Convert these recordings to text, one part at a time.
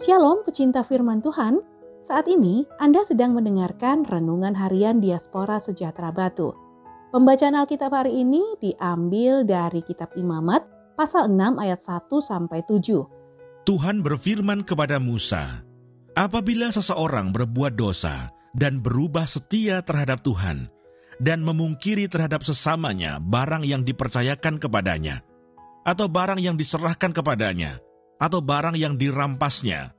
Shalom pecinta firman Tuhan, saat ini Anda sedang mendengarkan Renungan Harian Diaspora Sejahtera Batu. Pembacaan Alkitab hari ini diambil dari kitab Imamat pasal 6 ayat 1 sampai 7. Tuhan berfirman kepada Musa, Apabila seseorang berbuat dosa dan berubah setia terhadap Tuhan, dan memungkiri terhadap sesamanya barang yang dipercayakan kepadanya, atau barang yang diserahkan kepadanya, atau barang yang dirampasnya,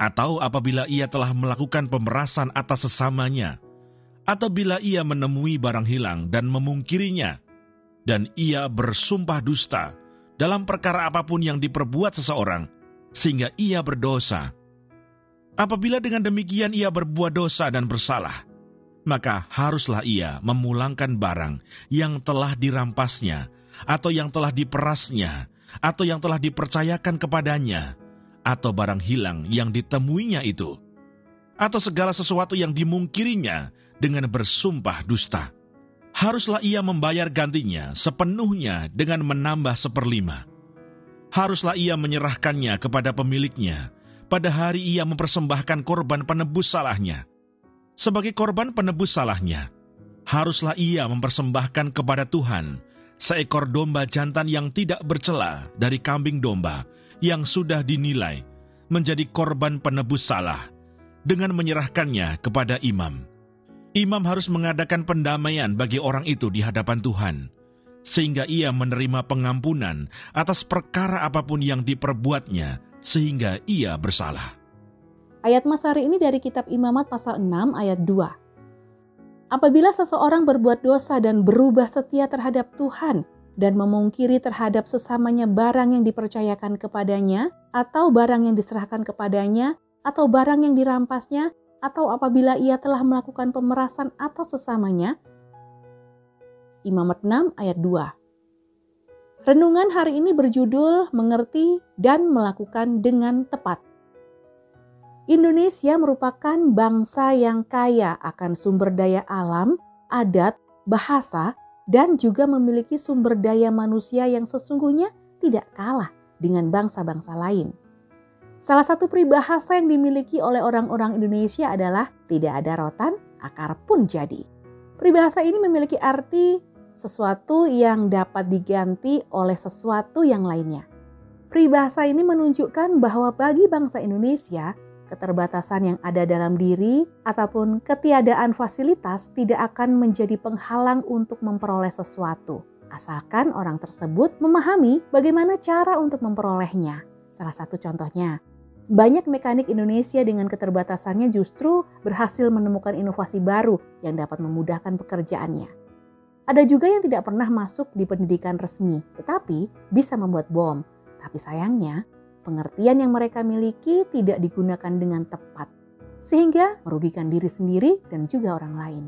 atau apabila ia telah melakukan pemerasan atas sesamanya, atau bila ia menemui barang hilang dan memungkirinya, dan ia bersumpah dusta dalam perkara apa pun yang diperbuat seseorang, sehingga ia berdosa. Apabila dengan demikian ia berbuat dosa dan bersalah, maka haruslah ia memulangkan barang yang telah dirampasnya, atau yang telah diperasnya, atau yang telah dipercayakan kepadanya, atau barang hilang yang ditemuinya itu, atau segala sesuatu yang dimungkirinya dengan bersumpah dusta. Haruslah ia membayar gantinya sepenuhnya dengan menambah seperlima. Haruslah ia menyerahkannya kepada pemiliknya pada hari ia mempersembahkan korban penebus salahnya. Sebagai korban penebus salahnya, haruslah ia mempersembahkan kepada Tuhan seekor domba jantan yang tidak bercela dari kambing domba yang sudah dinilai menjadi korban penebus salah dengan menyerahkannya kepada imam. Imam harus mengadakan pendamaian bagi orang itu di hadapan Tuhan, sehingga ia menerima pengampunan atas perkara apa pun yang diperbuatnya, sehingga ia bersalah. Ayat Mas hari ini dari kitab Imamat pasal 6 ayat 2. Apabila seseorang berbuat dosa dan berubah setia terhadap Tuhan dan memungkiri terhadap sesamanya barang yang dipercayakan kepadanya, atau barang yang diserahkan kepadanya, atau barang yang dirampasnya, atau apabila ia telah melakukan pemerasan atas sesamanya. Imamat 6 ayat 2 Renungan hari ini berjudul Mengerti dan Melakukan dengan Tepat. Indonesia merupakan bangsa yang kaya akan sumber daya alam, adat, bahasa, dan juga memiliki sumber daya manusia yang sesungguhnya tidak kalah dengan bangsa-bangsa lain. Salah satu peribahasa yang dimiliki oleh orang-orang Indonesia adalah tidak ada rotan, akar pun jadi. Peribahasa ini memiliki arti sesuatu yang dapat diganti oleh sesuatu yang lainnya. Peribahasa ini menunjukkan bahwa bagi bangsa Indonesia, keterbatasan yang ada dalam diri, ataupun ketiadaan fasilitas tidak akan menjadi penghalang untuk memperoleh sesuatu, asalkan orang tersebut memahami bagaimana cara untuk memperolehnya. Salah satu contohnya, banyak mekanik Indonesia dengan keterbatasannya justru berhasil menemukan inovasi baru yang dapat memudahkan pekerjaannya. Ada juga yang tidak pernah masuk di pendidikan resmi, tetapi bisa membuat bom. Tapi sayangnya, pengertian yang mereka miliki tidak digunakan dengan tepat, sehingga merugikan diri sendiri dan juga orang lain.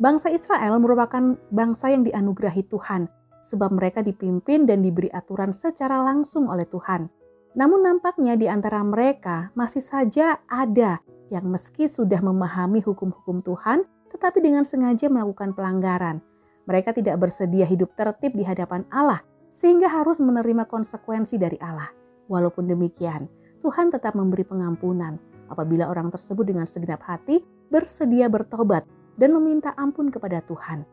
Bangsa Israel merupakan bangsa yang dianugerahi Tuhan, sebab mereka dipimpin dan diberi aturan secara langsung oleh Tuhan. Namun, nampaknya di antara mereka masih saja ada yang meski sudah memahami hukum-hukum Tuhan, tetapi dengan sengaja melakukan pelanggaran. Mereka tidak bersedia hidup tertib di hadapan Allah, sehingga harus menerima konsekuensi dari Allah. Walaupun demikian, Tuhan tetap memberi pengampunan apabila orang tersebut dengan segenap hati bersedia bertobat dan meminta ampun kepada Tuhan.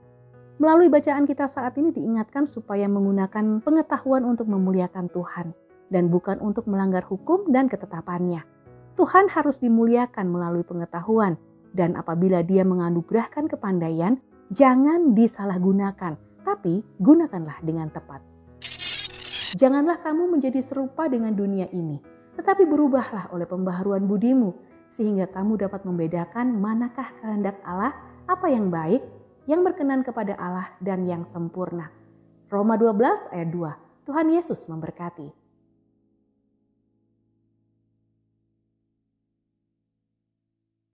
Melalui bacaan kita saat ini diingatkan supaya menggunakan pengetahuan untuk memuliakan Tuhan dan bukan untuk melanggar hukum dan ketetapannya. Tuhan harus dimuliakan melalui pengetahuan dan apabila dia menganugerahkan kepandaian, jangan disalahgunakan, tapi gunakanlah dengan tepat. Janganlah kamu menjadi serupa dengan dunia ini, tetapi berubahlah oleh pembaharuan budimu, sehingga kamu dapat membedakan manakah kehendak Allah, apa yang baik, yang berkenan kepada Allah, dan yang sempurna. Roma 12 ayat 2, Tuhan Yesus memberkati.